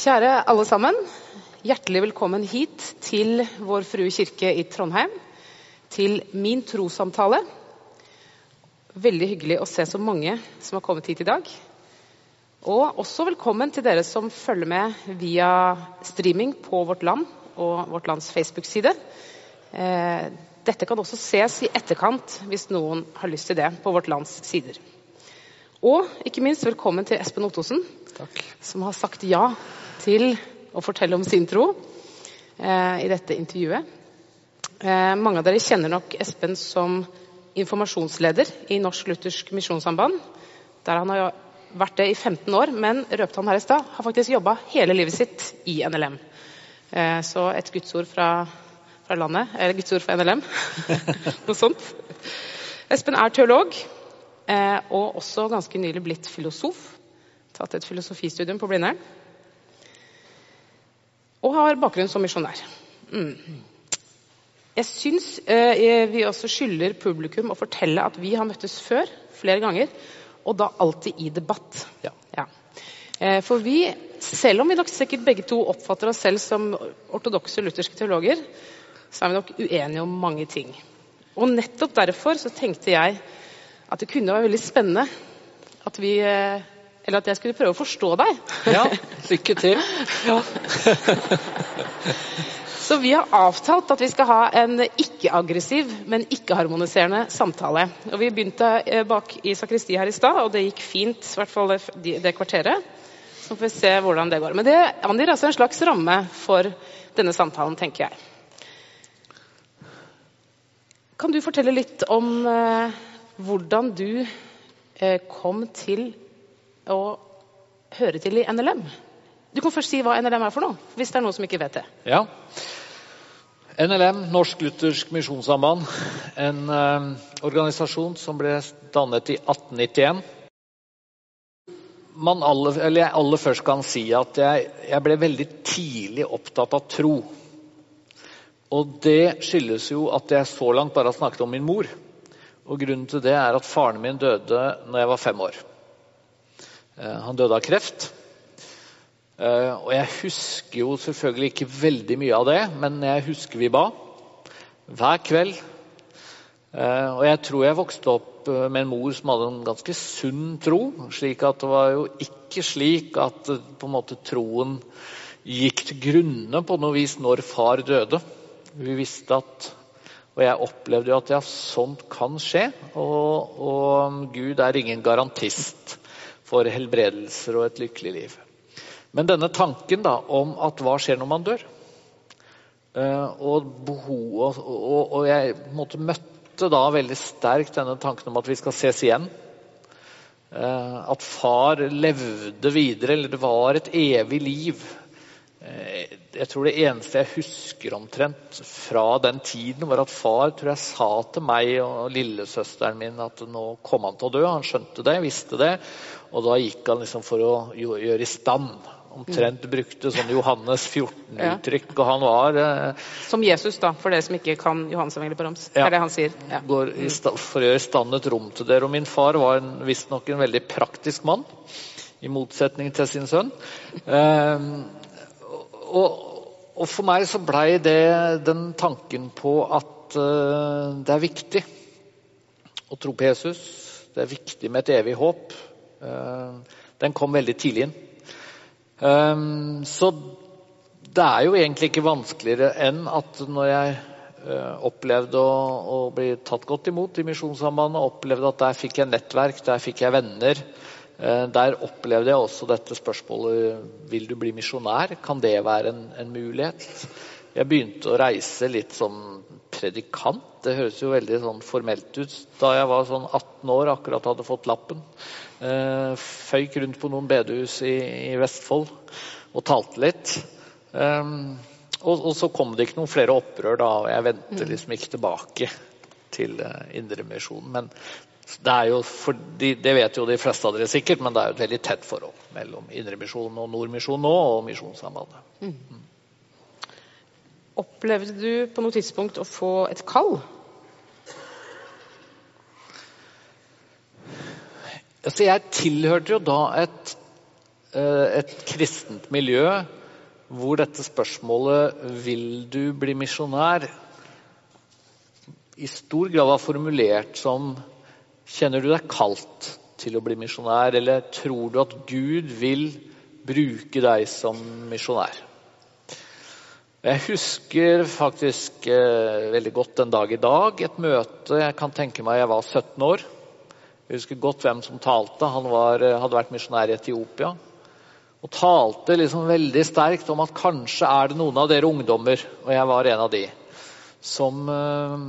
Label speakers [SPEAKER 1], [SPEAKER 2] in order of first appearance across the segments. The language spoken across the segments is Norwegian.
[SPEAKER 1] Kjære alle sammen. Hjertelig velkommen hit til Vår Frue kirke i Trondheim. Til min trossamtale. Veldig hyggelig å se så mange som har kommet hit i dag. Og også velkommen til dere som følger med via streaming på Vårt Land og Vårt Lands Facebook-side. Eh, dette kan også ses i etterkant hvis noen har lyst til det, på Vårt Lands sider. Og ikke minst velkommen til Espen Ottosen,
[SPEAKER 2] Takk.
[SPEAKER 1] som har sagt ja til å fortelle om sin tro eh, i dette intervjuet. Eh, mange av dere kjenner nok Espen som informasjonsleder i Norsk Luthersk Misjonssamband. Der han har vært det i 15 år, men røpte han her i stad, har faktisk jobba hele livet sitt i NLM. Eh, så et gudsord fra, fra landet, eller gudsord fra NLM, noe sånt. Espen er teolog, og også ganske nylig blitt filosof. Tatt et filosofistudium på Blindern. Og har bakgrunn som misjonær. Mm. Jeg syns eh, vi også skylder publikum å fortelle at vi har møttes før, flere ganger, og da alltid i debatt.
[SPEAKER 2] Ja.
[SPEAKER 1] Ja. Eh, for vi, selv om vi nok sikkert begge to oppfatter oss selv som ortodokse lutherske teologer, så er vi nok uenige om mange ting. Og nettopp derfor så tenkte jeg at det kunne være veldig spennende at vi eh, Eller at jeg skulle prøve å forstå deg.
[SPEAKER 2] Ja, lykke til.
[SPEAKER 1] Så vi har avtalt at vi skal ha en ikke-aggressiv, men ikke-harmoniserende samtale. Og Vi begynte eh, bak i sakristi her i stad, og det gikk fint. I hvert fall det, det kvarteret. Så får vi se hvordan det går. Men det angir altså en slags ramme for denne samtalen, tenker jeg. Kan du fortelle litt om eh, hvordan du eh, kom til å høre til i NLM? Du kan først si hva NLM er for noe, hvis det er noen som ikke vet det.
[SPEAKER 2] Ja. NLM, Norsk Luthersk Misjonssamband, en eh, organisasjon som ble dannet i 1891. Man aller, eller jeg aller først kan si at jeg, jeg ble veldig tidlig opptatt av tro. Og det skyldes jo at jeg så langt bare har snakket om min mor. Og grunnen til det er at faren min døde når jeg var fem år. Eh, han døde av kreft. Uh, og jeg husker jo selvfølgelig ikke veldig mye av det, men jeg husker vi ba hver kveld. Uh, og jeg tror jeg vokste opp med en mor som hadde en ganske sunn tro. slik at det var jo ikke slik at på en måte troen gikk til grunne på noe vis når far døde. Vi visste at Og jeg opplevde jo at ja, sånt kan skje. Og, og Gud er ingen garantist for helbredelser og et lykkelig liv. Men denne tanken da, om at hva skjer når man dør og, behov, og, og jeg måtte, møtte da veldig sterkt denne tanken om at vi skal ses igjen. At far levde videre, eller det var et evig liv. Jeg tror det eneste jeg husker omtrent fra den tiden, var at far tror jeg sa til meg og lillesøsteren min at nå kom han til å dø. Han skjønte det, visste det. Og da gikk han liksom for å gjøre i stand omtrent brukte sånn Johannes 14-uttrykk. Og han var eh,
[SPEAKER 1] Som Jesus, da, for dere som ikke kan Johannes evangeliet på rams.
[SPEAKER 2] Ja.
[SPEAKER 1] Det er det han sier. Ja.
[SPEAKER 2] går i sta, for å gjøre i stand et rom til dere. Og min far var visstnok en veldig praktisk mann, i motsetning til sin sønn. Eh, og, og, for meg så blei det den tanken på at uh, det er viktig å tro på Jesus. Det er viktig med et evig håp. Uh, den kom veldig tidlig inn. Um, så det er jo egentlig ikke vanskeligere enn at når jeg opplevde å, å, bli tatt godt imot i Misjonssambandet, opplevde at der fikk jeg nettverk, der fikk jeg venner. Uh, der opplevde jeg også dette spørsmålet vil du bli misjonær. Kan det være en, en, mulighet? Jeg begynte å reise litt som predikant. Det høres jo veldig sånn formelt ut. Da jeg var sånn 18 år, akkurat hadde fått lappen. Uh, føyk rundt på noen bedehus i, i Vestfold og talte litt. Um, og, og, så kom det ikke noen flere opprør da, og jeg vendte liksom ikke tilbake til uh, Indremisjonen. Men det er jo, for de, det vet jo de fleste av dere sikkert, men det er jo et veldig tett forhold mellom Indremisjonen og Nordmisjonen nå, og Misjonssambandet.
[SPEAKER 1] Mm. Opplevde du på noe tidspunkt å få et kall?
[SPEAKER 2] Altså, jeg tilhørte jo da et eh, et kristent miljø hvor dette spørsmålet 'Vil du bli misjonær?' i stor grad var formulert som 'Kjenner du deg kalt til å bli misjonær?' eller 'Tror du at Gud vil bruke deg som misjonær?' Jeg husker faktisk eh, veldig godt den dag i dag et møte Jeg kan tenke meg jeg var 17 år. Jeg husker godt hvem som talte. Han var, eh, hadde vært misjonær i Etiopia. Og talte liksom veldig sterkt om at kanskje er det noen av dere ungdommer, og jeg var en av de, som, eh,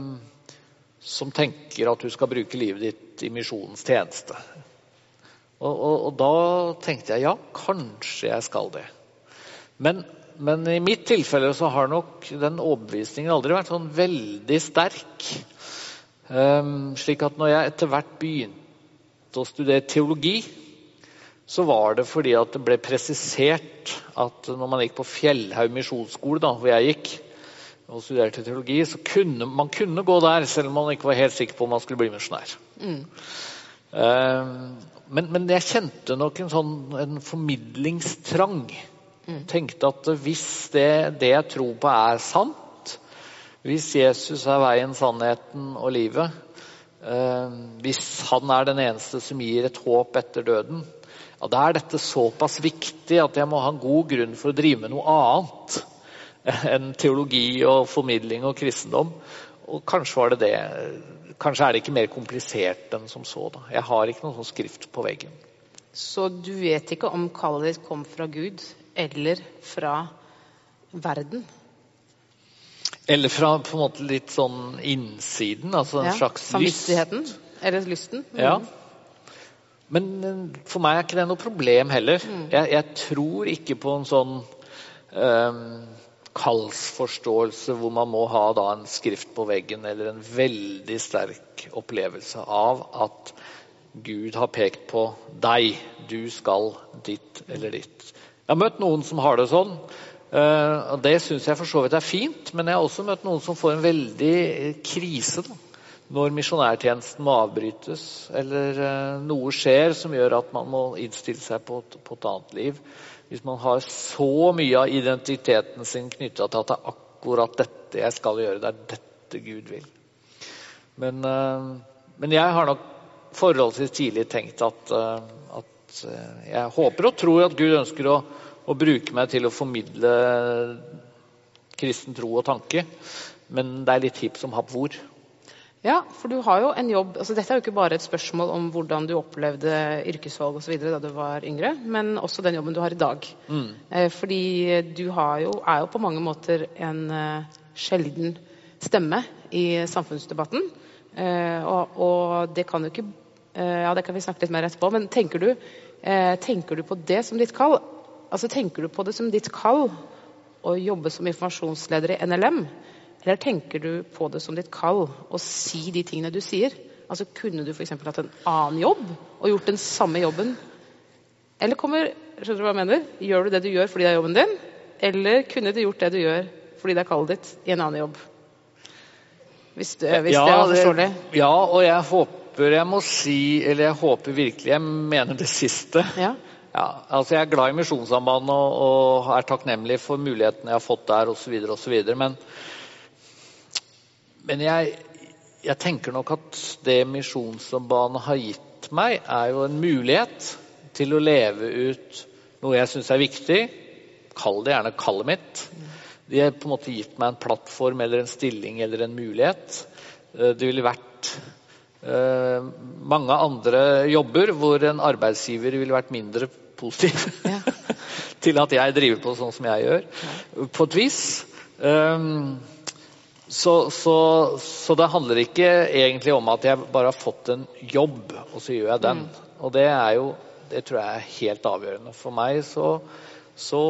[SPEAKER 2] som tenker at du skal bruke livet ditt i misjonens tjeneste. Og, og, og da tenkte jeg ja, kanskje jeg skal det. Men men i mitt tilfelle så har nok den overbevisningen aldri vært sånn veldig sterk. Um, slik at når jeg etter hvert begynte å studere teologi, så var det fordi at det ble presisert at når man gikk på Fjellhaug misjonsskole, da, hvor jeg gikk, og studerte teologi, så kunne man kunne gå der selv om man ikke var helt sikker på om man skulle bli misjonær. Mm. Uh, men, men, jeg kjente nok en sånn en formidlingstrang Mm. Tenkte at hvis det, det jeg tror på, er sant, hvis Jesus er veien, sannheten og livet, uh, hvis han er den eneste som gir et håp etter døden, ja, da er dette såpass viktig at jeg må ha en god grunn for å drive med noe annet enn teologi og formidling og kristendom. Og kanskje var det det. Kanskje er det ikke mer komplisert enn som så. da. Jeg har ikke noen sånn skrift på veggen.
[SPEAKER 1] Så du vet ikke om kallet ditt kom fra Gud, eller fra verden.
[SPEAKER 2] Eller fra på en måte litt sånn innsiden, altså en ja, slags
[SPEAKER 1] samvittigheten. Eller lysten.
[SPEAKER 2] Mm. Ja. Men eh, for meg er ikke det noe problem heller. Mm. Jeg, jeg, tror ikke på en sånn um, kallsforståelse hvor man må ha en skrift på veggen eller en veldig sterk opplevelse av at Gud har pekt på deg. Du skal ditt eller ditt. Jeg har møtt noen som har det sånn. Eh, og Det syns jeg for så vidt er fint, men jeg har også møtt noen som får en veldig krise da, når misjonærtjenesten må avbrytes, eller eh, noe skjer som gjør at man må innstille seg på et annet liv. Hvis man har så mye av identiteten sin knytta til at det er akkurat dette jeg skal gjøre, det er dette Gud vil. Men, eh, men jeg har nok forholdsvis tidlig tenkt at, at jeg håper og tror at Gud ønsker å å bruke meg til å formidle kristen tro og tanke. Men det er litt hipp som happ hvor.
[SPEAKER 1] Ja, for du har jo en jobb altså Dette er jo ikke bare et spørsmål om hvordan du opplevde yrkesvalg osv. da du var yngre, men også den jobben du har i dag. Mm. Eh, fordi du jo, er jo på mange måter en uh, sjelden stemme i samfunnsdebatten. Eh, og, og, det kan jo ikke eh, Ja, det kan vi snakke litt mer etterpå, men tenker du, eh, tenker du på det som ditt kall? Altså, Tenker du på det som ditt kall å jobbe som informasjonsleder i NLM? Eller tenker du på det som ditt kall å si de tingene du sier? Altså, Kunne du f.eks. hatt en annen jobb og gjort den samme jobben? Eller kommer, skjønner du hva jeg mener? Gjør du det du gjør fordi det er jobben din? Eller kunne du gjort det du gjør fordi det er kallet ditt, i en annen jobb? Hvis, det, hvis ja, det er forståelig?
[SPEAKER 2] Ja, og jeg håper jeg må si Eller jeg håper virkelig jeg mener det siste. Ja. Ja, altså Jeg er glad i Misjonssambandet og, og, er takknemlig for mulighetene jeg har fått der osv. Men, men jeg, jeg, tenker nok at det Misjonssambandet har gitt meg, er jo en mulighet til å leve ut noe jeg syns er viktig. Kall det gjerne kallet mitt. De har på en måte gitt meg en plattform eller en stilling eller en mulighet. Eh, det ville vært uh, mange andre jobber hvor en arbeidsgiver ville vært mindre positiv ja. til at jeg driver på sånn som jeg gjør, på et vis. Um, så, så, så, det handler ikke egentlig om at jeg bare har fått en jobb, og så gjør jeg den. Mm. Og det er jo det tror jeg er helt avgjørende. For meg så, så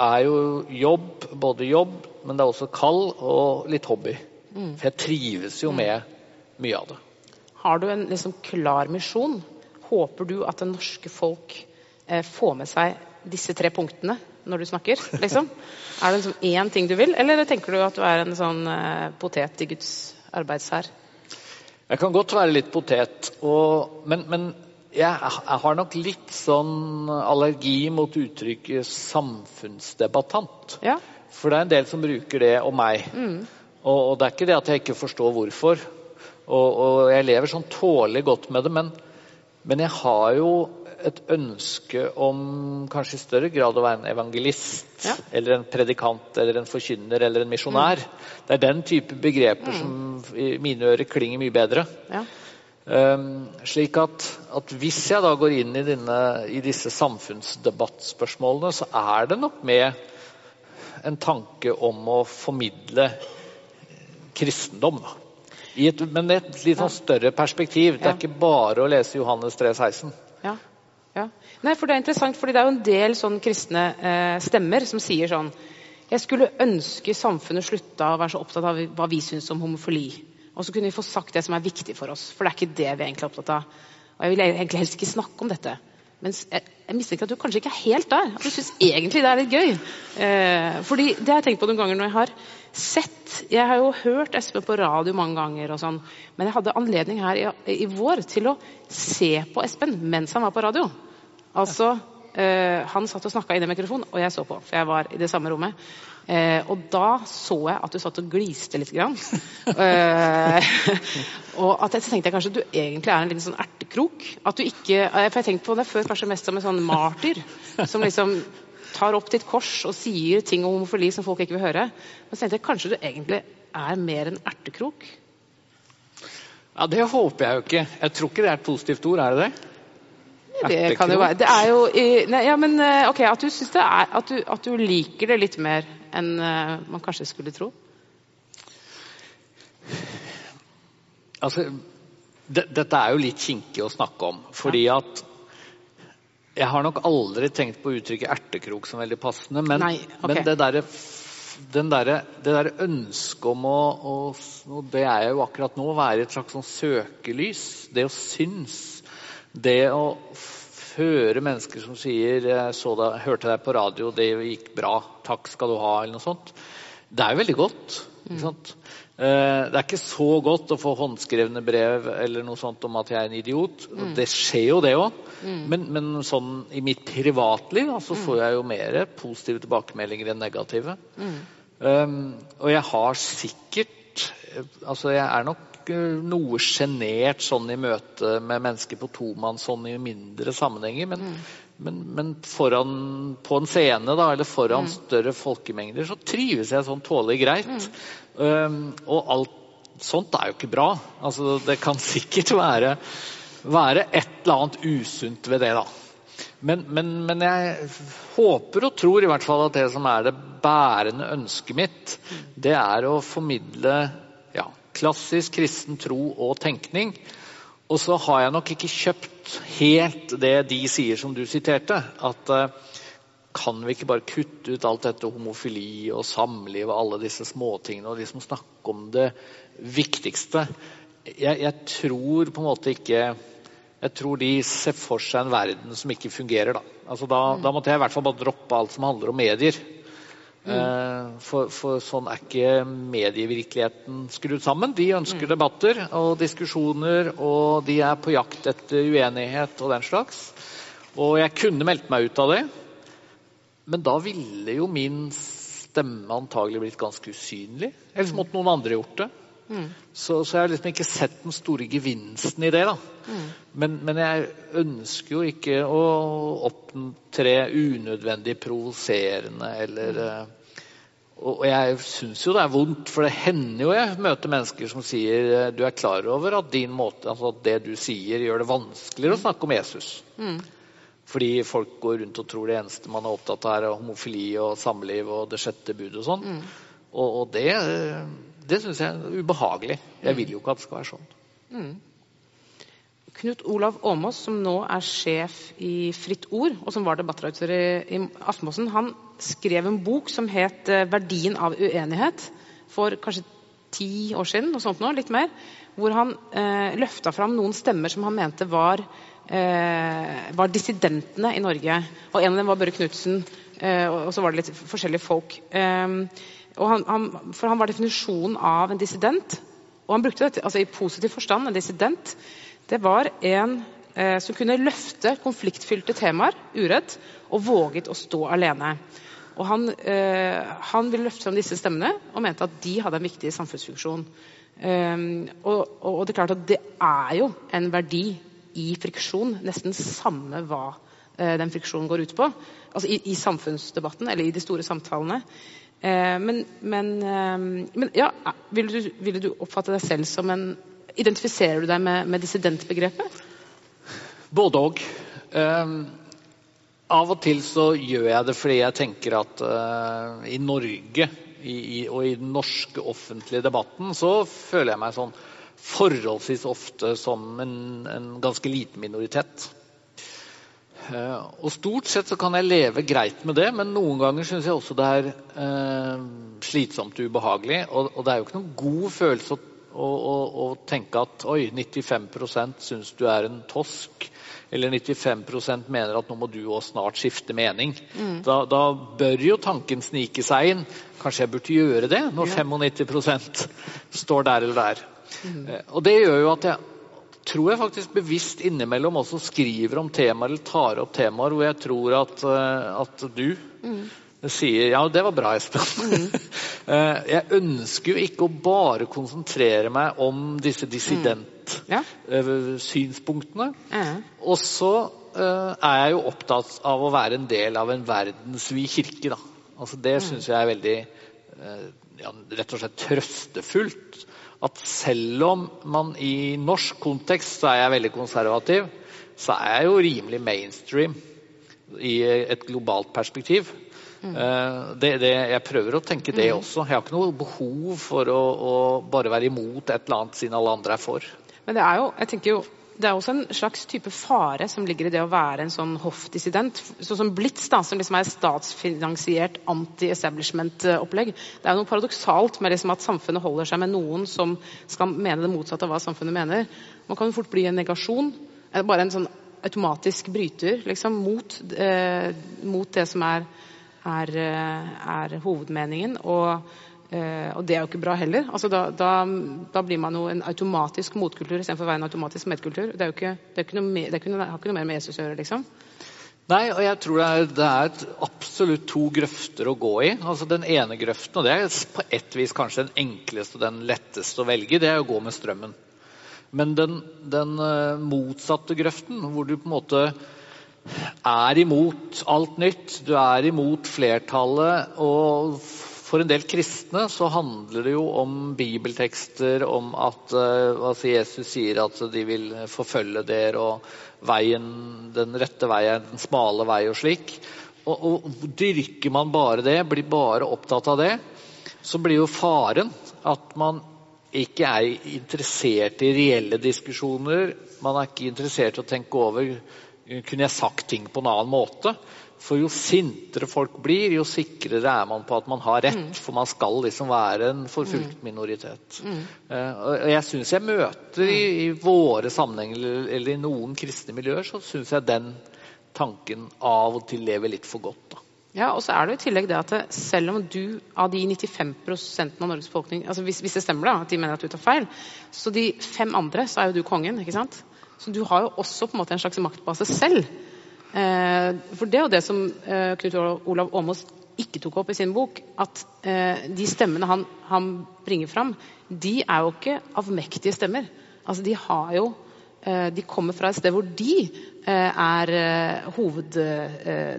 [SPEAKER 2] er jo jobb både jobb, men det er også kall og litt hobby. Mm. For jeg trives jo mm. med mye av det.
[SPEAKER 1] Har du en liksom klar misjon? Håper du at det norske folk eh, får med seg disse tre punktene når du snakker? Liksom? Er det liksom én ting du vil, eller tenker du at du er en sånn eh, potet i Guds arbeidshær?
[SPEAKER 2] Jeg kan godt være litt potet, og, men, men, jeg, jeg har nok litt sånn allergi mot uttrykket samfunnsdebattant.
[SPEAKER 1] Ja.
[SPEAKER 2] For det er en del som bruker det om meg. Og, og det er ikke det at jeg ikke forstår hvorfor. Og, og jeg lever sånn tålelig godt med det, men, men jeg har jo et ønske om kanskje i større grad å være en evangelist.
[SPEAKER 1] Ja.
[SPEAKER 2] Eller en predikant eller en forkynner eller en misjonær. Det er den type begreper som i mine ører klinger mye bedre.
[SPEAKER 1] ja.
[SPEAKER 2] Um, slik at, at hvis jeg da går inn i, denne, i disse samfunnsdebattspørsmålene, så er det nok med en tanke om å formidle kristendom. I et, men et litt sånn større perspektiv. Det er ikke bare å lese Johannes 3, 16.
[SPEAKER 1] Ja. Ja. Nei, for Det er interessant, fordi det er jo en del sånn kristne eh, stemmer som sier sånn Jeg skulle ønske samfunnet slutta å være så opptatt av hva vi syns om homofili. Og så kunne vi få sagt det som er viktig for oss, for det er ikke det vi er egentlig opptatt av. Og jeg vil egentlig helst ikke snakke om dette. Men jeg, jeg mistenker at du kanskje ikke er helt der. At du syns egentlig det er litt gøy. Eh, fordi det har jeg tenkt på noen ganger når jeg har sett Jeg har jo hørt Espen på radio mange ganger, og sånn, men jeg hadde anledning her i, i vår til å se på Espen mens han var på radio. Altså, eh, Han satt og snakka inn i mikrofonen, og jeg så på, for jeg var i det samme rommet. Eh, og da så jeg at du satt og gliste litt. Grann. Eh, og at jeg tenkte jeg kanskje du egentlig er en liten sånn ertekrok. At du ikke, eh, for jeg tenkte på det før kanskje mest som en sånn martyr. Som liksom tar opp ditt kors og sier ting om homofili som folk ikke vil høre. Men så tenkte jeg kanskje du egentlig er mer en ertekrok.
[SPEAKER 2] Ja, Det håper jeg jo ikke. Jeg tror ikke det er et positivt ord, er det det?
[SPEAKER 1] Det kan jo være. Det er jo nei, Ja, men eh, ok, at du er at du, at du liker det litt mer enn eh, man kanskje skulle tro.
[SPEAKER 2] Altså, det, dette er jo litt kinkig å snakke om, fordi at jeg har nok aldri tenkt på uttrykket ertekrok som veldig passende, men,
[SPEAKER 1] Nei, okay.
[SPEAKER 2] men det derre den derre- det der ønsket om å, å Og det er jeg jo akkurat nå, være et slags sånn søkelys. Det å synes. Det å høre mennesker som sier deg, 'Hørte deg på radio, det gikk bra. Takk skal du ha.' eller noe sånt. Det er jo veldig godt. Sant? Eh, Det er ikke så godt å få håndskrevne brev eller noe sånt om at jeg er en idiot. Mm. Det skjer jo, det òg. Men, men sånn i mitt privatliv så så får jeg jo mer positive tilbakemeldinger enn negative. Um, og jeg har sikkert eh, Altså, jeg er nok eh, noe sjenert sånn i møte med mennesker på tomannshånd i mindre sammenhenger. Men, men, men foran, på en scene da, eller foran større folkemengder så trives jeg sånn tålelig greit. Um, og alt sånt er jo ikke bra. Altså, det kan sikkert være, være et eller annet usunt ved det, da. Men, men, men jeg håper og tror i hvert fall at det som er det bærende ønsket mitt, det er å formidle klassisk kristen tro og tenkning. Og så har jeg nok ikke kjøpt helt det de sier som du siterte. At eh, kan vi ikke bare kutte ut alt dette homofili og samliv og alle disse småtingene og liksom snakke om det viktigste? Jeg, jeg tror på en måte ikke jeg tror de ser for seg en verden som ikke fungerer. Da, altså da, da måtte jeg i hvert fall bare droppe alt som handler om medier. Eh, for, for sånn er ikke medievirkeligheten skrudd sammen. De ønsker debatter og diskusjoner, og de er på jakt etter uenighet og den slags. Og jeg kunne meldt meg ut av det, men da ville jo min stemme antagelig blitt ganske usynlig. Ellers måtte noen andre gjort det. Så, så jeg har liksom ikke sett den store gevinsten i det. da. Men, men jeg ønsker jo ikke å opptre unødvendig provoserende eller eh, Og jeg syns jo det er vondt, for det hender jo jeg møter mennesker som sier eh, du er klar over at din måte, altså at det du sier, gjør det vanskeligere å snakke om Jesus. Fordi folk går rundt og tror det eneste man er opptatt av, er homofili og samliv og det sjette budet og sånn. Og, og det, eh, det syns jeg er ubehagelig. Jeg vil jo ikke at det skal være sånn.
[SPEAKER 1] Knut Olav Åmås, som nå er sjef i Fritt Ord, og som var debattredaktør i, Aftenposten, han skrev en bok som het eh, 'Verdien av uenighet' for kanskje ti år siden, noe sånt nå, litt mer, hvor han eh, løfta fram noen stemmer som han mente var, eh, var dissidentene i Norge. Og en av dem var Børre Knutsen, eh, og så var det litt forskjellige folk. Eh, han, han, for han var definisjonen av en dissident, og han brukte dette altså i positiv forstand, en dissident. Det var en eh, som kunne løfte konfliktfylte temaer uredd, og våget å stå alene. Og han, eh, han ville løfte fram disse stemmene og mente at de hadde en viktig samfunnsfunksjon. Um, og, og, det er klart at det er jo en verdi i friksjon, nesten samme hva eh, den friksjonen går ut på. Altså i, i, samfunnsdebatten eller i de store samtalene. Eh, men, men, uh, men, ja, ville du, ville du, oppfatte deg selv som en Identifiserer du deg med, med dissidentbegrepet?
[SPEAKER 2] Både òg. Um, av og til så gjør jeg det fordi jeg tenker at i Norge i, i, og i den norske offentlige debatten så føler jeg meg sånn forholdsvis ofte som en, en ganske liten minoritet. Uh, og Stort sett så kan jeg leve greit med det, men noen ganger syns jeg også det er uh, slitsomt og ubehagelig. Og, og, det er jo ikke noen god følelse å, å, å, å tenke at oi, 95% syns du er en tosk eller 95% mener at nå må du også snart skifte mening. Mm. Da, da, bør jo tanken snike seg inn. Kanskje jeg burde gjøre det når ja. 95% står der eller der. Mm. Eh, og det gjør jo at jeg tror jeg faktisk bevisst innimellom også skriver om temaer eller tar opp temaer hvor jeg tror at, eh, at du mm. Sier Ja, det var bra, Espen. Mm. Eh, jeg ønsker jo ikke å bare konsentrere meg om disse dissident-synspunktene. Ja. Og så uh, er jeg jo opptatt av å være en del av en verdensvid kirke. Da. Altså, det mm. syns jeg er veldig ja, rett og slett trøstefullt. At selv om man i norsk kontekst så er jeg veldig konservativ, så er jeg jo rimelig mainstream i et globalt perspektiv. Mm. Uh, det, det, jeg prøver å tenke det mm. også. Jeg har ikke noe behov for å, å, bare være imot et eller annet siden alle andre er for.
[SPEAKER 1] Men det er jo, jeg tenker jo, det er også en slags type fare som ligger i det å være en sånn hoffdissident. Sånn som Blitz, da, som liksom er statsfinansiert anti-establishment-opplegg. Det er jo noe paradoksalt med liksom at samfunnet holder seg med noen som skal mene det motsatte av hva samfunnet mener. Man kan jo fort bli en negasjon. Bare en sånn automatisk bryter liksom, mot, eh, mot det som er, er, eh, er hovedmeningen. og Eh, og det er jo ikke bra heller. Altså da, da, da, blir man jo en automatisk motkultur istedenfor å være en automatisk medkultur. Det, ikke, det, ikke noe det har ikke noe mer med Jesus å gjøre, liksom.
[SPEAKER 2] Nei, og jeg tror det er, det er absolutt to grøfter å gå i. Altså Den ene grøften, og det er på ett vis kanskje den enkleste og den letteste å velge, det er å gå med strømmen. Men den, den uh, motsatte grøften, hvor du på en måte er imot alt nytt, du er imot flertallet og for en del kristne så handler det jo om bibeltekster, om at altså Jesus sier at de vil forfølge dere, og veien, den rette veien, den smale vei og slik. Og, og Dyrker man bare det, blir bare opptatt av det, så blir jo faren at man ikke er interessert i reelle diskusjoner. Man er ikke interessert i å tenke over kunne jeg sagt ting på en annen måte. For jo sintere folk blir, jo sikrere er man på at man har rett. Mm. For man skal liksom være en forfulgt mm. minoritet. Mm. Uh, og jeg syns jeg møter i, i, våre sammenhenger, eller i noen kristne miljøer, så syns jeg den tanken av og til lever litt for godt. da.
[SPEAKER 1] Ja, og så er det i tillegg det at selv om du av de 95 av Norges befolkning altså hvis, hvis, det stemmer da, at de mener at du tar feil, så de fem andre, så er jo du kongen. ikke sant? Så du har jo også på en måte en slags maktbase selv. Eh, for det er jo det som eh, Knut Olav Åmås ikke tok opp i sin bok, at eh, de stemmene han, han bringer fram, de er jo ikke avmektige stemmer. Altså, de har jo De kommer fra et sted hvor de er hoved...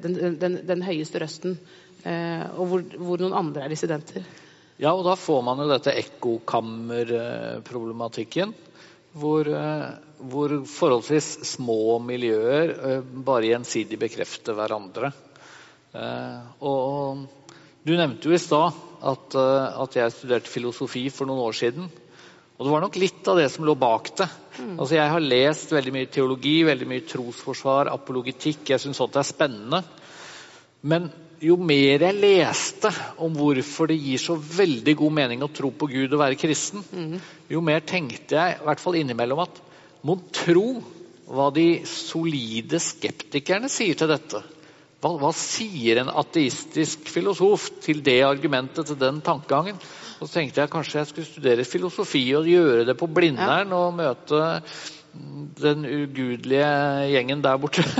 [SPEAKER 1] Den, den, den høyeste røsten. Og hvor, hvor, noen andre er dissidenter.
[SPEAKER 2] Ja, og da får man jo dette ekkokammerproblematikken. Hvor hvor forholdsvis små miljøer eh, bare gjensidig bekrefter hverandre. Eh, og du nevnte jo i stad at, eh, at, jeg studerte filosofi for noen år siden. Og det var nok litt av det som lå bak det. Mm. Altså Jeg har lest veldig mye teologi, veldig mye trosforsvar, apologitikk. Jeg syns sånt er spennende. Men jo mer jeg leste om hvorfor det gir så veldig god mening å tro på Gud og være kristen, mm. jo mer tenkte jeg i hvert fall innimellom at Mon tro hva de solide skeptikerne sier til dette? Hva, hva, sier en ateistisk filosof til det argumentet, til den tankegangen? Og så tenkte jeg kanskje jeg skulle studere filosofi og gjøre det på Blindern og møte den ugudelige gjengen der borte.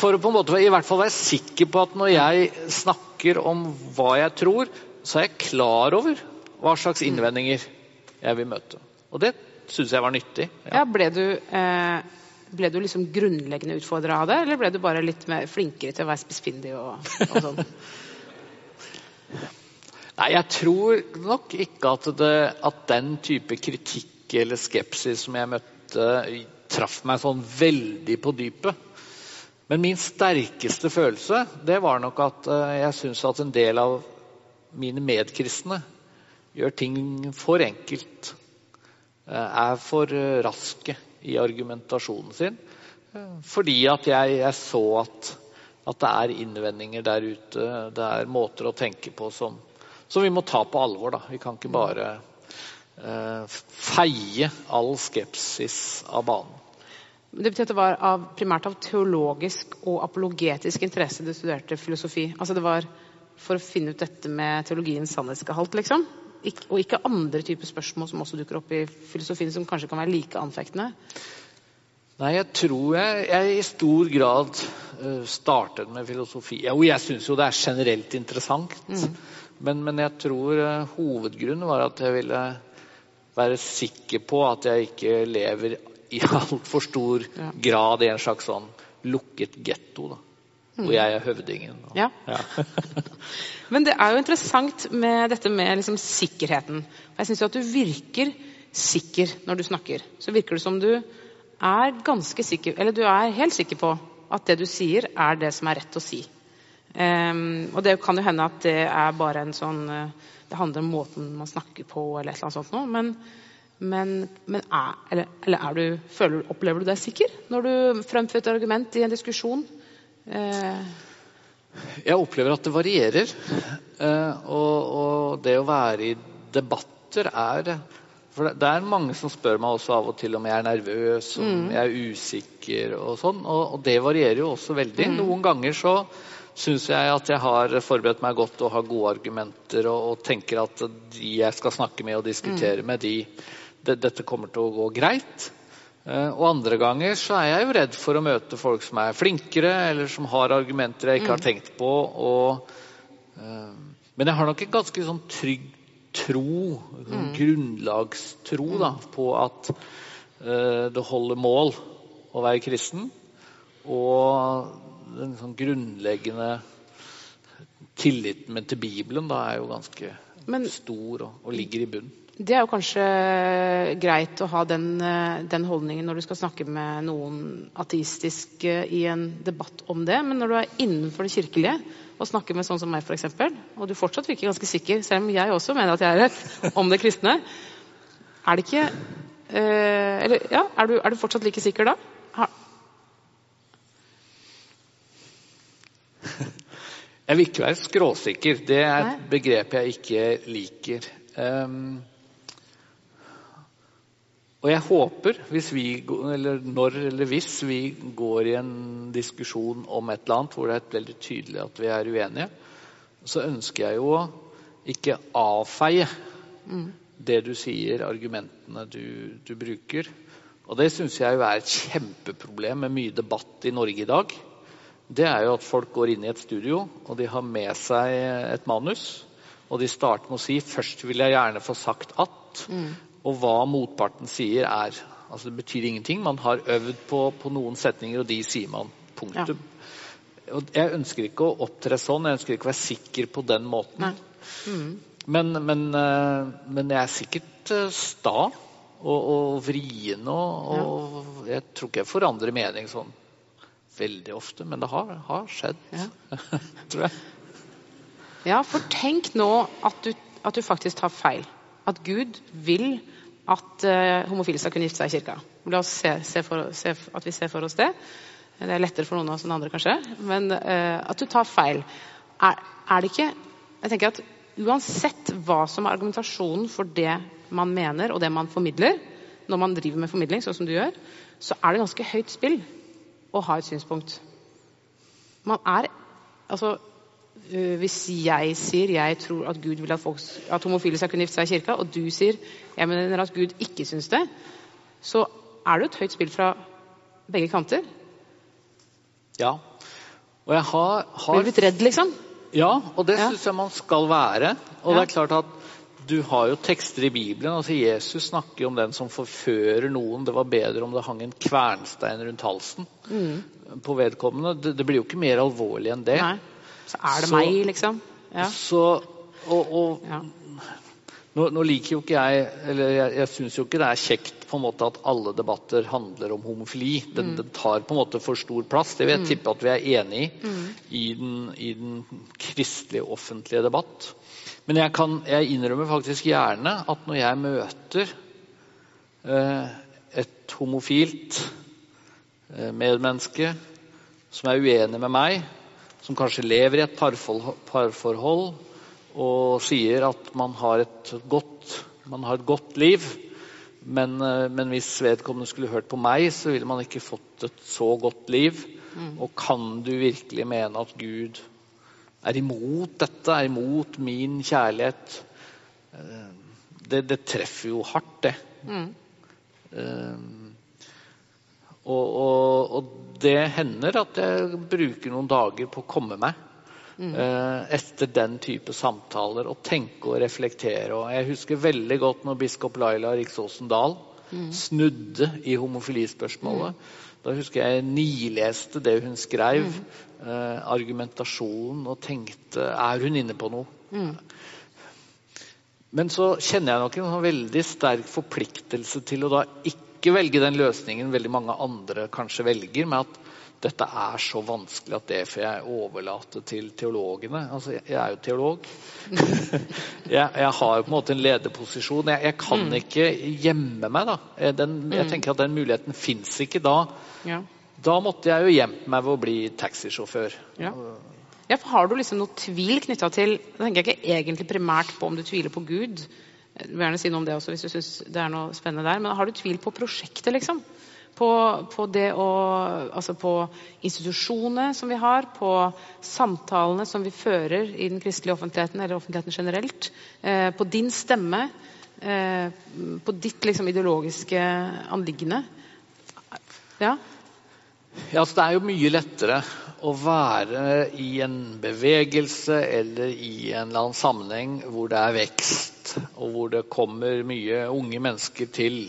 [SPEAKER 2] For å på en måte i hvert fall være sikker på at når jeg snakker om hva jeg tror, så er jeg klar over hva slags innvendinger jeg vil møte. Og det syns jeg var nyttig.
[SPEAKER 1] Ja. ja ble, du, eh, ble du liksom grunnleggende utfordra av det, eller ble du bare litt mer flinkere til å være spissfindig og, og sånn?
[SPEAKER 2] Nei, jeg tror nok ikke at, det, at den type kritikk eller skepsis som jeg møtte, traff meg sånn veldig på dypet. Men min sterkeste følelse det var nok at uh, jeg syns at en del av mine medkristne gjør ting for enkelt. Uh, er for uh, raske i argumentasjonen sin. Fordi at jeg, jeg så at, at, det er innvendinger der ute. Det er måter å tenke på som, som vi må ta på alvor. Da. Vi kan ikke bare feie all skepsis av banen.
[SPEAKER 1] Det betyr at det var av, primært av teologisk og apologetisk interesse du studerte filosofi. Altså det var for å finne ut dette med teologiens sannhetsgehalt, liksom? Og ikke andre typer spørsmål som også dukker opp i filosofien, som kanskje kan være like anfektende?
[SPEAKER 2] Nei, jeg tror jeg, jeg i stor grad uh, startet med filosofi. Jo, jeg syns jo det er generelt interessant. Mm. Men, men, jeg tror uh, hovedgrunnen var at jeg ville være sikker på at jeg ikke lever i altfor stor grad i en slags sånn lukket getto. da. Hvor jeg er høvdingen. Og,
[SPEAKER 1] ja. ja. Men det er jo interessant med dette med liksom sikkerheten. Jeg syns at du virker sikker når du snakker. Så virker det som du er ganske sikker, eller du er helt sikker på at det du sier, er det som er rett å si. Um, og det kan jo hende at det er bare en sånn uh, Det handler om måten man snakker på, eller et eller annet sånt noe. Men, men, men er, eller, eller er du, føler, opplever du deg sikker når du fremfører et argument i en diskusjon? Eh.
[SPEAKER 2] Jeg opplever at det varierer. Eh, og, og, det å være i debatter er For det er mange som spør meg også av og til om jeg er nervøs, om mm. jeg er usikker og sånn. Og, og, det varierer jo også veldig. Mm. Noen ganger så syns jeg at jeg har forberedt meg godt og har gode argumenter og, og tenker at de jeg skal snakke med og diskutere mm. med, de de, dette kommer til å gå greit. Eh, og andre ganger så er jeg jo redd for å møte folk som er flinkere, eller som har argumenter jeg ikke har mm. tenkt på. Og, uh, men jeg har nok en ganske sånn trygg tro, sånn mm. grunnlagstro, da, mm. på at uh, det holder mål å være kristen. Og den sånn grunnleggende tilliten min til Bibelen da er jo ganske men, stor og, og ligger i bunnen.
[SPEAKER 1] Det er jo kanskje greit å ha den, eh, den, holdningen når du skal snakke med noen ateistisk eh, i en debatt om det, men når du er innenfor det kirkelige og snakker med sånn som meg, f.eks., og du fortsatt virker ganske sikker, selv om jeg også mener at jeg er rett om det kristne, er det ikke eh, Eller ja, er du, er du, fortsatt like sikker da? Ha.
[SPEAKER 2] Jeg vil ikke være skråsikker. Det er et begrep jeg ikke liker. Um, og jeg håper, hvis vi, eller når eller hvis vi går i en diskusjon om et eller annet hvor det er veldig tydelig at vi er uenige, så ønsker jeg jo å ikke avfeie mm. det du sier, argumentene du, du bruker. Og det syns jeg jo er et kjempeproblem med mye debatt i Norge i dag. Det er jo at folk går inn i et studio, og de har med seg et manus. Og de starter med å si 'først vil jeg gjerne få sagt at'. Mm. Og hva motparten sier, er altså Det betyr ingenting. Man har øvd på, på noen setninger, og de sier man. Punktum. Ja. Og jeg ønsker ikke å opptre sånn. Jeg ønsker ikke å være sikker på den måten. Mm. Men, men, eh, men, jeg er sikkert eh, sta og, og vrien, og, og jeg tror ikke jeg forandrer mening sånn veldig ofte, men det har, har skjedd, ja. tror jeg.
[SPEAKER 1] Ja, for tenk nå at du, at du faktisk tar feil. At Gud vil at uh, homofile skal kunne gifte seg i kirka. La oss se, se, for, se, at vi ser for oss det. Det er lettere for noen av oss enn andre, kanskje. Men uh, at du tar feil. Er, er, det ikke Jeg tenker at Uansett hva som er argumentasjonen for det man mener og det man formidler, når man driver med formidling, sånn som du gjør, så er det ganske høyt spill å ha et synspunkt. Man er Altså Uh, hvis jeg sier jeg tror at Gud vil at, folk, at homofile skal kunne gifte seg i kirka, og du sier jeg mener at Gud ikke syns det, så er det jo et høyt spill fra begge kanter.
[SPEAKER 2] Ja. Og jeg har,
[SPEAKER 1] Blir
[SPEAKER 2] har
[SPEAKER 1] du litt redd, liksom?
[SPEAKER 2] Ja, og det
[SPEAKER 1] Ja.
[SPEAKER 2] syns jeg man skal være. Og
[SPEAKER 1] Ja.
[SPEAKER 2] det er klart at du har jo tekster i Bibelen. altså Jesus snakker jo om den som forfører noen. Det var bedre om det hang en kvernstein rundt halsen på vedkommende. Det, det blir jo ikke mer alvorlig enn det.
[SPEAKER 1] Mm. Nei. Så er det
[SPEAKER 2] Så-
[SPEAKER 1] meg, liksom. Ja.
[SPEAKER 2] Så, og, og
[SPEAKER 1] ja.
[SPEAKER 2] nå, nå liker jo ikke jeg Eller jeg, jeg syns jo ikke det er kjekt på en måte at alle debatter handler om homofili. Den,
[SPEAKER 1] Mm.
[SPEAKER 2] den tar på en måte for stor plass. Det vil jeg tippe at vi er enig i i den, i den kristelige offentlige debatt. Men jeg, kan, jeg innrømmer faktisk gjerne at når jeg møter eh, et homofilt eh, medmenneske som er uenig med meg, som kanskje lever i et parforhold, og sier at man har et godt, man har et godt liv, men, eh, men hvis vedkommende skulle hørt på meg, så ville man ikke fått et så godt liv. Og kan du virkelig mene at Gud er imot dette, er imot min kjærlighet? Eh, Det, det treffer jo hardt, det.
[SPEAKER 1] Mm.
[SPEAKER 2] Eh, og, og, og det hender at jeg bruker noen dager på å komme meg Mm. etter den type samtaler og tenke og reflektere. Og jeg husker veldig godt når biskop Laila Riksåsen Dahl snudde i homofilispørsmålet. Da husker jeg nileste det hun skrev, eh, argumentasjonen, og tenkte Er hun inne på noe? Men så kjenner jeg nok en sånn veldig sterk forpliktelse til å da ikke velge den løsningen veldig mange andre kanskje velger, med at dette er så vanskelig at det får jeg overlate til teologene. Altså, jeg, er jo teolog. jeg, jeg har på en måte en lederposisjon. Jeg, jeg kan ikke gjemme meg. da. Eh, Den, jeg tenker at Den muligheten fins ikke da.
[SPEAKER 1] Ja.
[SPEAKER 2] Da måtte jeg jo gjemt meg ved å bli taxisjåfør.
[SPEAKER 1] Ja. Ja, for Har du liksom noe tvil knytta til Da tenker jeg ikke egentlig primært på om du tviler på Gud. Jeg vil gjerne si noe om det også hvis du syns det er noe spennende der. Men har du tvil på prosjektet, liksom? På, på det å Altså på institusjonene som vi har, på samtalene som vi fører i den kristelige offentligheten, eller offentligheten generelt. Eh, på din stemme. Eh, på ditt liksom ideologiske anliggende. Ja?
[SPEAKER 2] Ja, altså Det er jo mye lettere å være i en bevegelse eller i en eller annen sammenheng hvor det er vekst, og hvor det kommer mye unge mennesker til,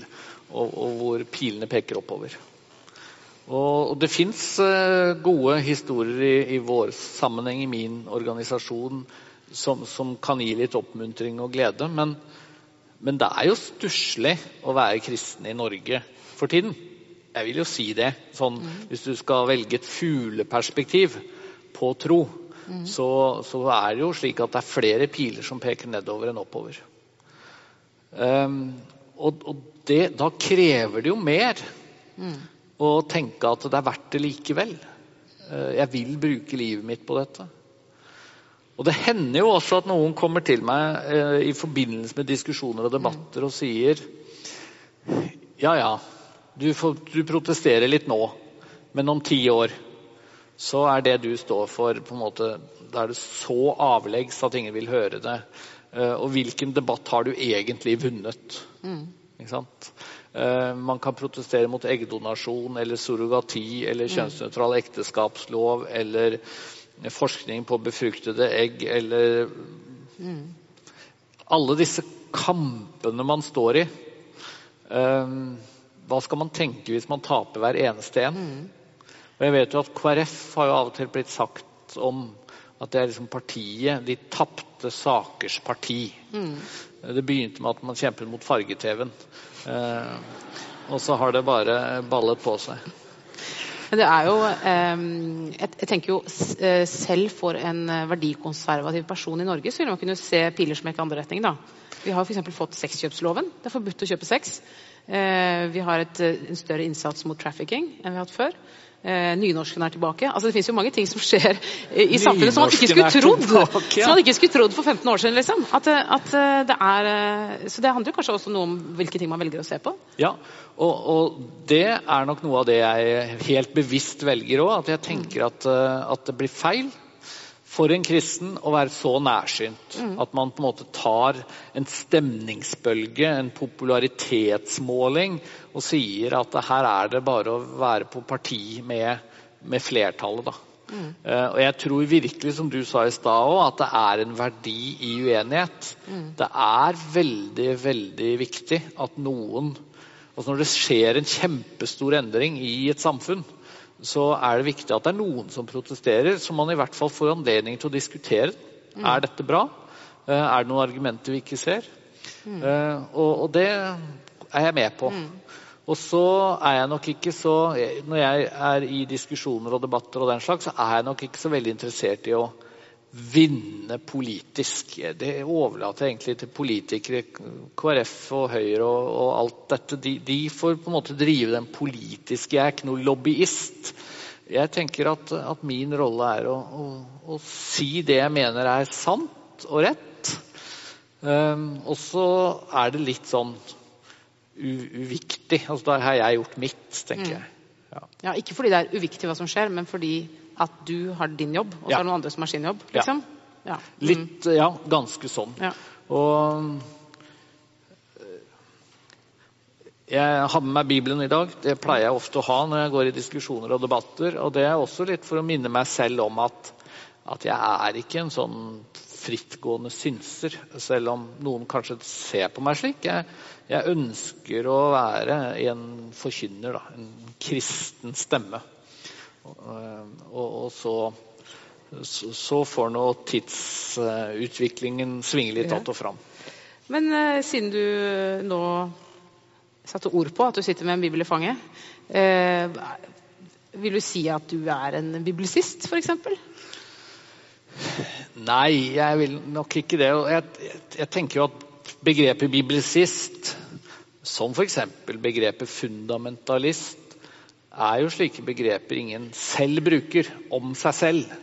[SPEAKER 2] og, og hvor pilene peker oppover. Og, og det fins gode historier i, i vår sammenheng, i min organisasjon, som, som kan gi litt oppmuntring og glede. Men, men det er jo stusslig å være kristen i Norge for tiden. Jeg vil jo si det. Sånn, Hvis du skal velge et fugleperspektiv på tro, så, så er det jo slik at det er flere piler som peker nedover enn oppover. Um, og og det, da krever det jo mer å tenke at det er verdt det likevel. Uh, jeg vil bruke livet mitt på dette. Og Det hender jo også at noen kommer til meg uh, i forbindelse med diskusjoner og debatter og sier ja, ja, du, får, du protesterer litt nå, men om ti år så er det du står for, på en måte, da er det så avleggs at ingen vil høre det. Eh, og hvilken debatt har du egentlig vunnet? Ikke sant? Eh, man kan protestere mot eggdonasjon eller surrogati eller kjønnsnøytral ekteskapslov eller forskning på befruktede egg eller Alle disse kampene man står i. Eh, hva skal man tenke hvis man taper hver eneste en? Og jeg vet jo at KrF har jo av og til blitt sagt om at det er liksom partiet, de tapte sakers parti. Det begynte med at man kjempet mot farge-TV-en. Eh, og så har det bare ballet på seg.
[SPEAKER 1] Men det er jo eh, jeg, tenker jo eh, Selv for en eh, verdikonservativ person i Norge så vil man kunne se piler som gikk andre retning. da. Vi har f.eks. fått sexkjøpsloven. Det er forbudt å kjøpe sex. Eh, vi har et, eh, en større innsats mot trafficking enn vi har hatt før. Eh, nynorsken er tilbake. Altså Det finnes jo mange ting som skjer i, i samfunnet som man ikke skulle trodd. Som man ikke skulle trodd for 15 år siden. liksom. At, at det er, Så det handler kanskje også noe om hvilke ting man velger å se på.
[SPEAKER 2] Ja, og, og det er nok noe av det jeg helt bevisst velger òg. At jeg tenker at, at det blir feil. For en kristen å være så nærsynt. At man på en måte tar en stemningsbølge, en popularitetsmåling, og sier at her er det bare å være på parti med, med flertallet. da. Eh, og jeg tror virkelig, som du sa i stad òg, at det er en verdi i uenighet. Det er veldig, veldig viktig at noen altså Når det skjer en kjempestor endring i et samfunn, så er det viktig at det er noen som protesterer, så man i hvert fall får anledning til å diskutere. Er dette bra? Eh, Er det noen argumenter vi ikke ser? Mm. Og, og det er jeg med på. Og så er jeg nok ikke så Når jeg er i diskusjoner og debatter, og den slags, så er jeg nok ikke så veldig interessert i å vinne politisk. Det overlater egentlig til politikere. KrF og Høyre og, og alt dette. De, de får på en måte drive den politiske. Jeg er ikke noen lobbyist. Jeg tenker at, at min rolle er å, å, å si det jeg mener er sant og rett. Um, og så er det litt sånn u uviktig. Altså, da har jeg gjort mitt, tenker jeg. Ja.
[SPEAKER 1] Ja, ikke fordi det er uviktig hva som skjer, men fordi at du har din jobb, og så
[SPEAKER 2] Ja.
[SPEAKER 1] er det noen andre som har sin jobb. liksom. Ja. Mm.
[SPEAKER 2] Litt, ja, ganske sånn.
[SPEAKER 1] Ja.
[SPEAKER 2] Og jeg har med meg Bibelen i dag. Det pleier jeg ofte å ha når jeg går i diskusjoner og debatter. Og det er også litt for å minne meg selv om at, at jeg er ikke en sånn frittgående synser, selv om noen kanskje ser på meg slik. Jeg, jeg ønsker å være en forkynner, da, en kristen stemme. Og, og, så, så, så får nå tidsutviklingen svinge litt
[SPEAKER 1] Ja.
[SPEAKER 2] att og fram.
[SPEAKER 1] Men eh, siden du nå satte ord på at du sitter med en bibel i fanget, eh, vil du si at du er en bibelsist, f.eks.?
[SPEAKER 2] Nei, jeg vil nok ikke det. Jeg, jeg, jeg tenker jo at begrepet bibelsist, som f.eks. begrepet fundamentalist, er jo slike begreper ingen selv bruker om seg selv.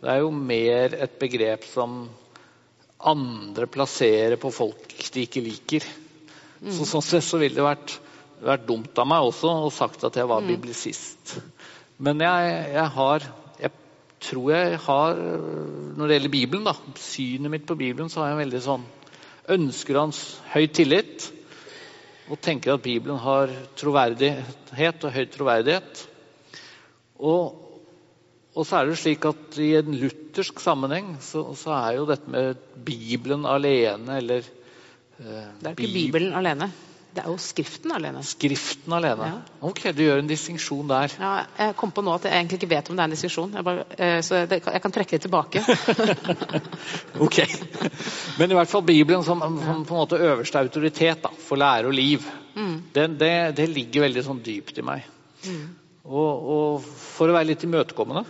[SPEAKER 2] Det er jo mer et begrep som andre plasserer på folk de ikke liker. Så Sånn sett så ville det vært, vært dumt av meg også å sagt at jeg var biblisist. Men jeg, jeg har Jeg tror jeg har Når det gjelder Bibelen, da, synet mitt på Bibelen, så har jeg en veldig sånn Ønsker hans høy tillit. Og tenker at Bibelen har troverdighet og høy troverdighet. Og, og så er det slik at i en luthersk sammenheng så, så er jo dette med Bibelen alene eller eh,
[SPEAKER 1] Det er ikke Bibelen alene. Det er jo Skriften alene.
[SPEAKER 2] Skriften alene.
[SPEAKER 1] Ja.
[SPEAKER 2] Ok, du gjør en distinksjon der.
[SPEAKER 1] Ja, jeg kom på nå at jeg egentlig ikke vet om det er en distinksjon, eh, så det, jeg kan trekke det tilbake.
[SPEAKER 2] Ok. Men i hvert fall Bibelen som, som på en måte øverste autoritet da, for lære og liv, det, det, det ligger veldig sånn dypt i meg. Og, og for å være litt imøtekommende,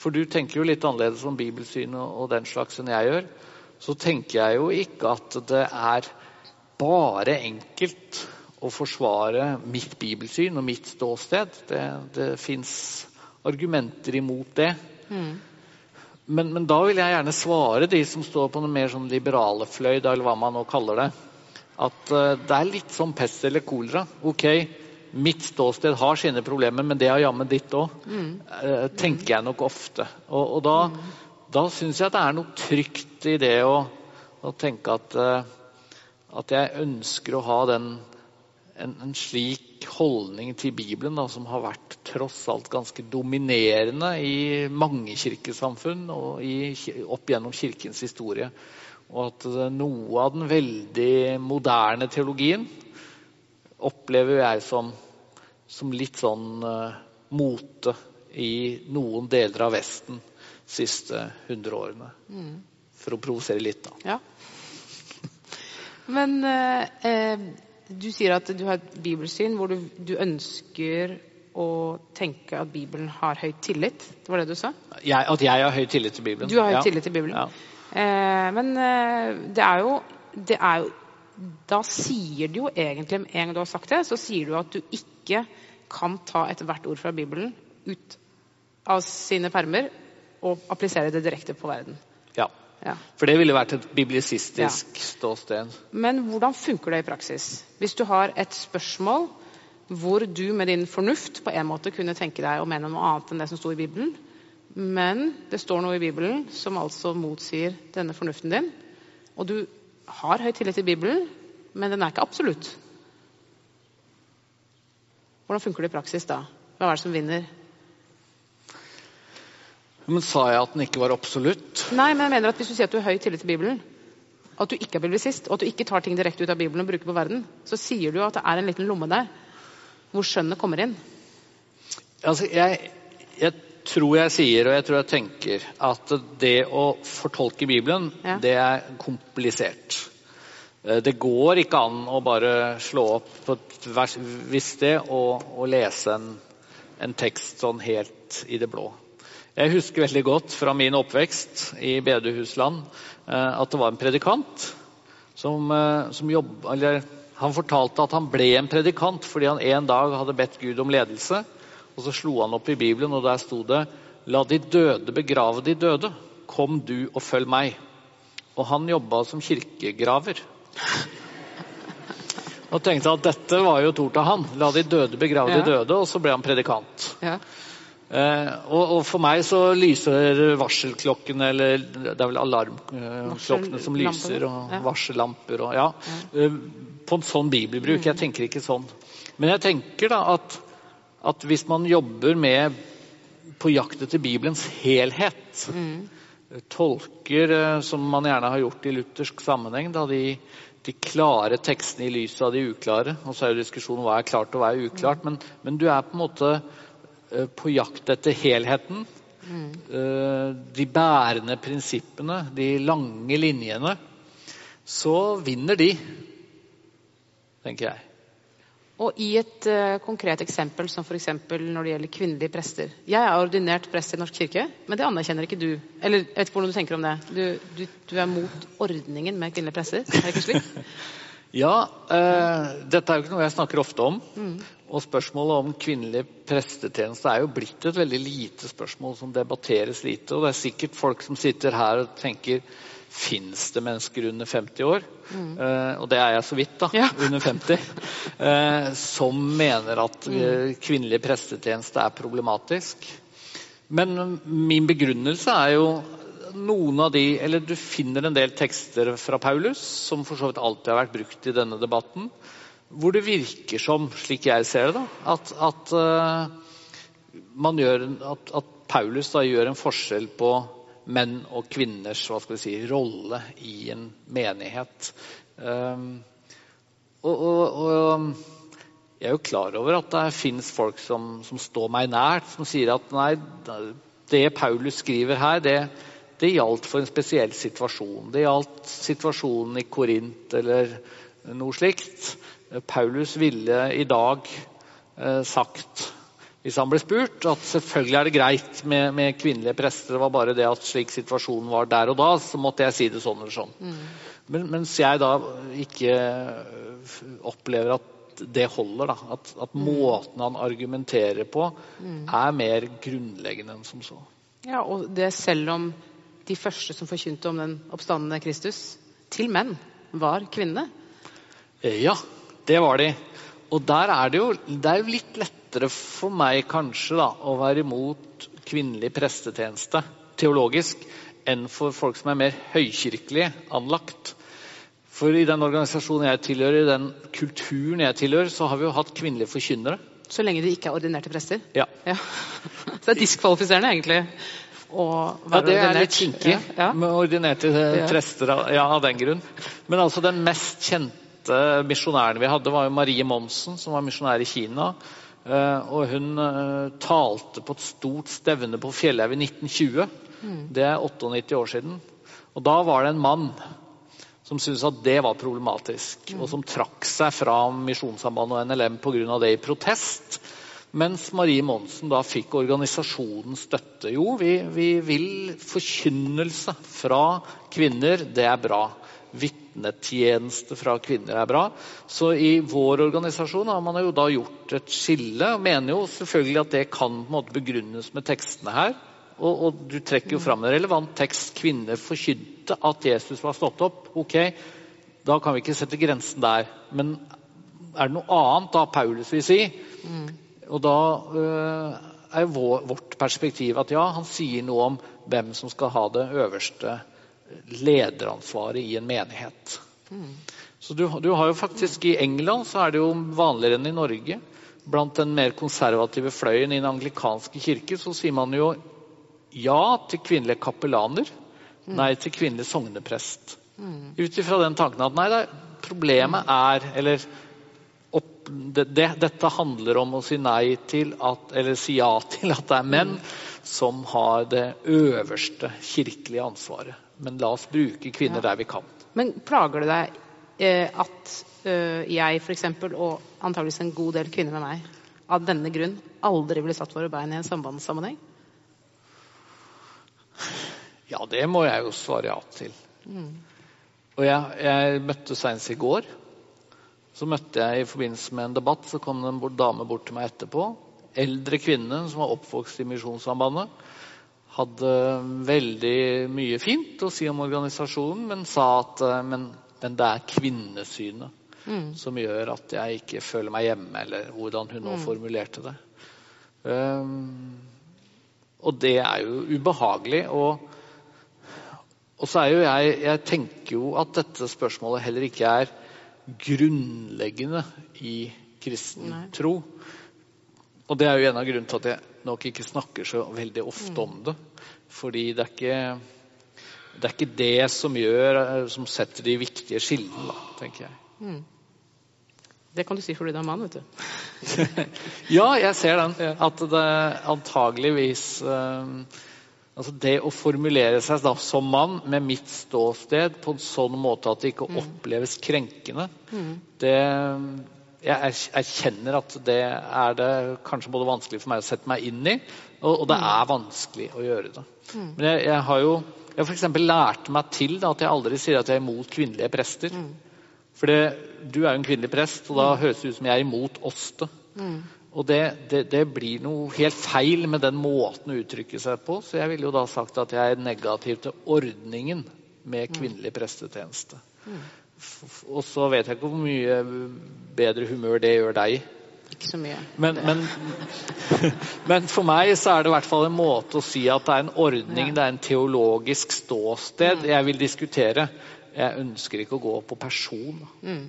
[SPEAKER 2] for du tenker jo litt annerledes om bibelsyn og, og den slags enn jeg gjør, så tenker jeg jo ikke at det er bare enkelt å forsvare mitt bibelsyn og mitt ståsted. Det, det fins argumenter imot det. Men, men da vil jeg gjerne svare de som står på noe mer sånn liberale fløy, eller hva man nå kaller det, at uh, det er litt som pest eller kolera. Ok, mitt ståsted har sine problemer, men det har jammen ditt òg. tenker jeg nok ofte. Og, og da, da syns jeg at det er noe trygt i det å, å tenke at, eh, at jeg ønsker å ha den en, en slik holdning til Bibelen da, som har vært tross alt ganske dominerende i mange kirkesamfunn og i, opp gjennom kirkens historie. Og at eh, noe av den veldig moderne teologien opplever jeg som, som litt sånn uh, mote i noen deler av Vesten de siste 100 årene. For å provosere litt, da.
[SPEAKER 1] Ja. Men eh, eh, du sier at du har et bibelsyn hvor du, du ønsker å tenke at Bibelen har høy tillit. Det var det du sa?
[SPEAKER 2] Jeg, at jeg har høy tillit til Bibelen.
[SPEAKER 1] Du har høy
[SPEAKER 2] Ja.
[SPEAKER 1] tillit til Bibelen.
[SPEAKER 2] Ja.
[SPEAKER 1] Eh, men eh, det er jo det er jo Da sier du jo egentlig, med en gang du har sagt det, så sier du at du ikke kan ta ethvert ord fra Bibelen ut av sine permer og applisere det direkte på verden.
[SPEAKER 2] ja.
[SPEAKER 1] Ja.
[SPEAKER 2] For det ville vært et biblisistisk ståsted.
[SPEAKER 1] Men hvordan funker det i praksis? Hvis du har et spørsmål hvor du med din fornuft på en måte kunne tenke deg å mene noe annet enn det som sto i Bibelen, Men det står noe i Bibelen som altså motsier denne fornuften din. Og du har høy tillit til Bibelen, men den er ikke absolutt. Hvordan funker det i praksis da? Hva er det som vinner?
[SPEAKER 2] Men Sa jeg at den ikke var absolutt?
[SPEAKER 1] Nei, men jeg mener at hvis du sier at du har høy tillit til Bibelen, at du ikke er biblisist, og at du ikke tar ting direkte ut av Bibelen og bruker på verden, så sier du at det er en liten lomme der hvor skjønnet kommer inn.
[SPEAKER 2] Altså, jeg, jeg tror jeg sier, og jeg tror jeg tenker, at det å fortolke Bibelen,
[SPEAKER 1] Ja.
[SPEAKER 2] det er komplisert. Eh, Det går ikke an å bare slå opp på et vers, visst det, og, og lese en, en tekst sånn helt i det blå. Jeg husker veldig godt fra min oppvekst i bedehusland eh, at det var en predikant som, eh, som jobb, eller, Han fortalte at han ble en predikant fordi han en dag hadde bedt Gud om ledelse. Og så slo han opp i Bibelen, og der sto det La de døde begrave de døde. Kom du og følg meg. Og han jobba som kirkegraver. Og tenkte at dette var jo tort av han. La de døde begrave
[SPEAKER 1] Ja.
[SPEAKER 2] de døde. Og så ble han predikant.
[SPEAKER 1] Ja.
[SPEAKER 2] Eh, og, for meg så lyser varselklokkene, eller det er vel alarmklokkene som lyser, og varsellamper og ja. eh, På en sånn bibelbruk. Jeg tenker ikke sånn. Men jeg tenker da at, at hvis man jobber med på jakt etter Bibelens helhet, tolker eh, som man gjerne har gjort i luthersk sammenheng, da de, de klare tekstene i lyset av de uklare. Og så er jo diskusjonen hva er klart og hva er uklart. Men, men du er på en måte på jakt etter helheten. Mm. De bærende prinsippene, de lange linjene. Så vinner de, tenker jeg.
[SPEAKER 1] Og i et uh, konkret eksempel, som f.eks. når det gjelder kvinnelige prester. Jeg er ordinert prest i Norsk kirke, men det anerkjenner ikke du. Eller jeg vet ikke hvordan du tenker om det. Du, du, du er mot ordningen med kvinnelige prester, er det ikke slik?
[SPEAKER 2] Ja, uh, dette er jo ikke noe jeg snakker ofte om. Og spørsmålet om kvinnelig prestetjeneste er jo blitt et veldig lite spørsmål som debatteres lite. Og det er sikkert folk som sitter her og tenker Fins det mennesker under 50 år? Eh, og det er jeg så vidt, da.
[SPEAKER 1] Ja.
[SPEAKER 2] Under 50. eh, som mener at eh, kvinnelig prestetjeneste er problematisk. Men min begrunnelse er jo noen av de Eller du finner en del tekster fra Paulus som for så vidt alltid har vært brukt i denne debatten, hvor det virker som, slik jeg ser det, da, at, at, eh, gjør, at, at Paulus da gjør en forskjell på menn og kvinners si, rolle i en menighet. Um, og, og, og jeg er jo klar over at det fins folk som, som står meg nært, som sier at nei, det Paulus skriver her, det, det gjaldt for en spesiell situasjon. Det gjaldt situasjonen i Korint eller noe slikt. Paulus ville i dag eh, sagt, hvis han ble spurt, at selvfølgelig er det greit med, med kvinnelige prester. Det var bare det at slik situasjonen var der og da, så måtte jeg si det sånn eller sånn. Men, mens jeg da ikke øh, opplever at det holder. Da. At, at måten han argumenterer på, er mer grunnleggende enn som så.
[SPEAKER 1] Ja, og det selv om de første som forkynte om den oppstandende Kristus, til menn, var kvinner.
[SPEAKER 2] Eh, Ja, det var de. Og der er det jo det er litt lettere for meg kanskje da, å være imot kvinnelig prestetjeneste teologisk enn for folk som er mer høykirkelig anlagt. For i den organisasjonen jeg tilhører, i den kulturen jeg tilhører, så har vi jo hatt kvinnelige forkynnere.
[SPEAKER 1] Så lenge de ikke er ordinerte prester.
[SPEAKER 2] Ja.
[SPEAKER 1] Ja. Så det er diskvalifiserende, egentlig.
[SPEAKER 2] Ja, det er litt kinkig
[SPEAKER 1] Ja,
[SPEAKER 2] med ordinerte prester ja, av den grunn. Men altså den mest kjente misjonæren vi hadde, var jo Marie Monsen, som var misjonær i Kina. Eh, og hun eh, talte på et stort stevne på Fjellhaug i 1920. Det er 98 år siden. Og da var det en mann som syntes at det var problematisk, og som trakk seg fra Misjonssambandet og NLM pga. det i protest. Mens Marie Monsen da fikk organisasjonens støtte. Jo, vi, vi vil forkynnelse fra kvinner, det er bra. Vitnetjeneste fra kvinner er bra. Så i vår organisasjon har man jo da gjort et skille. og Mener jo selvfølgelig at det kan på en måte begrunnes med tekstene her. Og, og du trekker jo fram en relevant tekst. Kvinner forkynte at Jesus var stått opp. Ok, da kan vi ikke sette grensen der. Men er det noe annet da Paulus vil si? Og da øh, er vår, vårt perspektiv at ja, han sier noe om hvem som skal ha det øverste lederansvaret i en menighet. Mm. Så du, du, har jo faktisk I England så er det jo vanligere enn i Norge. Blant den mer konservative fløyen i den anglikanske kirke så sier man jo ja til kvinnelige kapellaner, mm. nei til kvinnelig sogneprest. Mm. Ut ifra den tanken at nei, det, problemet er Eller opp, det, det, dette handler om å si nei til at, eller si ja til at det er menn som har det øverste kirkelige ansvaret. Men la oss bruke kvinner ja. der vi kan.
[SPEAKER 1] Men plager det deg eh, at eh, jeg f.eks. og antageligvis en god del kvinner med meg av denne grunn aldri ville satt våre bein i en sambandssammenheng?
[SPEAKER 2] Ja, det må jeg jo svare ja til. Mm. Og jeg, jeg møtte senest i går så møtte jeg i forbindelse med en debatt, så kom det en dame bort til meg etterpå. Eldre kvinne som var oppvokst i Misjonssambandet. Hadde veldig mye fint å si om organisasjonen, men sa at eh, men, men det er kvinnesynet mm. som gjør at jeg ikke føler meg hjemme, eller hvordan hun nå mm. formulerte det. Um, og det er jo ubehagelig. og og så er jo jeg, jeg tenker jo at dette spørsmålet heller ikke er grunnleggende i kristen Nei. tro. Og det er jo en av grunnene til at jeg nok ikke snakker så veldig ofte mm. om det. Fordi det er ikke det, er ikke det som, gjør, som setter de viktige skillene, tenker jeg. Mm.
[SPEAKER 1] Det kan du si fordi du er mann, vet du.
[SPEAKER 2] ja, jeg ser den. At det antageligvis uh, Altså Det å formulere seg da, som mann med mitt ståsted på en sånn måte at det ikke mm. oppleves krenkende, mm. det Jeg erkjenner at det er det kanskje både vanskelig for meg å sette meg inn i, og, og det mm. er vanskelig å gjøre det. Mm. Men jeg, jeg, har jo jeg f.eks. lært meg til da, at jeg aldri sier at jeg er imot kvinnelige prester. Mm. For du er jo en kvinnelig prest, og da mm. høres det ut som jeg er imot oss. Mm. Og det, det, det, blir noe helt feil med den måten å uttrykke seg på. Så jeg ville jo da sagt at jeg er negativ til ordningen med kvinnelig prestetjeneste. Og så vet jeg ikke hvor mye bedre humør det gjør deg.
[SPEAKER 1] Ikke så mye.
[SPEAKER 2] Men, men, men, for meg så er det i hvert fall en måte å si at det er en ordning, ja. det er en teologisk ståsted mm. jeg vil diskutere. Jeg ønsker ikke å gå på person. Mm.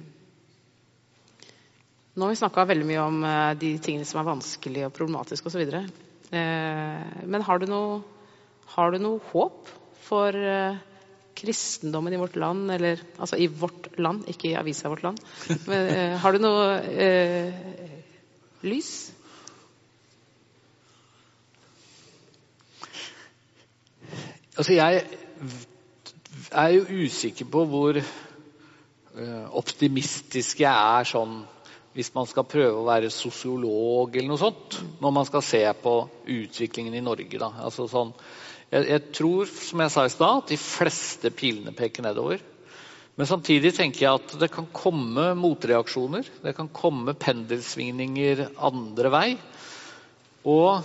[SPEAKER 1] Nå har vi snakka veldig mye om uh, de tingene som er vanskelig og problematiske osv. Uh, men har du, noe, har du noe håp for uh, kristendommen i vårt land? Eller altså i vårt land, ikke i avisa Vårt Land. Men eh, har du noe lys?
[SPEAKER 2] Altså, jeg er jo usikker på hvor optimistisk jeg er sånn hvis man skal prøve å være sosiolog eller noe sånt, når man skal se på utviklingen i Norge. Altså sånn, jeg, jeg, tror, som jeg sa i stad, at de fleste pilene peker nedover. Men samtidig tenker jeg at det kan komme motreaksjoner. Det kan komme pendelsvingninger andre vei. Og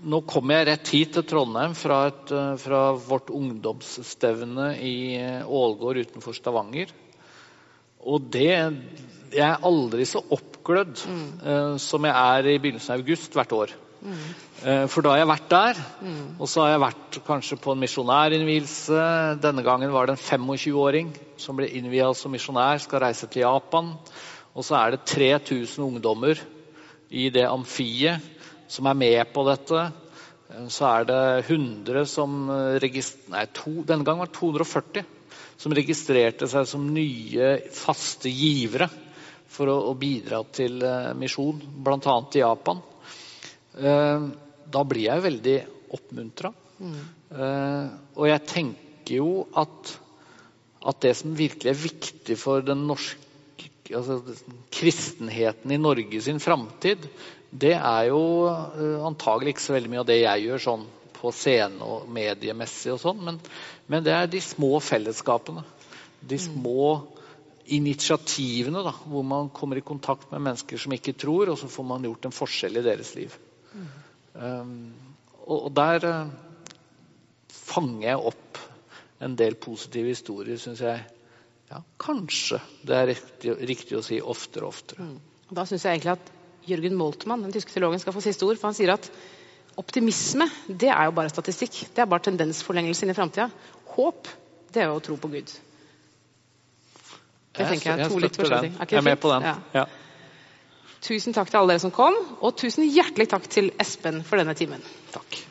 [SPEAKER 2] nå kommer jeg rett hit til Trondheim fra, et, fra vårt ungdomsstevne i Ålgård utenfor Stavanger. Og det jeg er aldri så oppglødd mm. uh, som jeg er i begynnelsen av august hvert år. Mm. For da har jeg vært der, mm. og så har jeg vært kanskje på en misjonærinnvielse. Denne gangen var det en 25-åring som ble innvia som misjonær, skal reise til Japan. Og så er det 3000 ungdommer i det amfiet som er med på dette. Uh, så er det 100 som Nei, to, denne gangen var det 240 som registrerte seg som nye faste givere for å, å bidra til misjon, bl.a. i Japan. Uh, da blir jeg veldig oppmuntra. Mm. Uh, og jeg tenker jo at, at, det som virkelig er viktig for den norske altså, kristenheten i Norge sin framtid, det er jo uh, antagelig ikke så veldig mye av det jeg gjør sånn på scene og mediemessig og sånn, men, men, det er de små fellesskapene. De mm. små initiativene da, hvor man kommer i kontakt med mennesker som ikke tror, og så får man gjort en forskjell i deres liv. Um, og, der uh, fanger jeg opp en del positive historier, syns jeg. Ja, kanskje det er riktig, riktig, å si oftere og oftere. Mm.
[SPEAKER 1] Da syns jeg egentlig at Jørgen Moltmann, den tyske teologen, skal få siste ord. For han sier at optimisme det er jo bare statistikk. Det er bare tendensforlengelse inn i framtida. Håp det er jo å tro på Gud. Det tenker jeg er to litt forskjellige ting. Er ikke
[SPEAKER 2] Jeg er
[SPEAKER 1] det
[SPEAKER 2] med på den.
[SPEAKER 1] Ja.
[SPEAKER 2] Ja.
[SPEAKER 1] Tusen takk til alle dere som kom, og tusen hjertelig takk til Espen for denne timen.
[SPEAKER 2] Takk.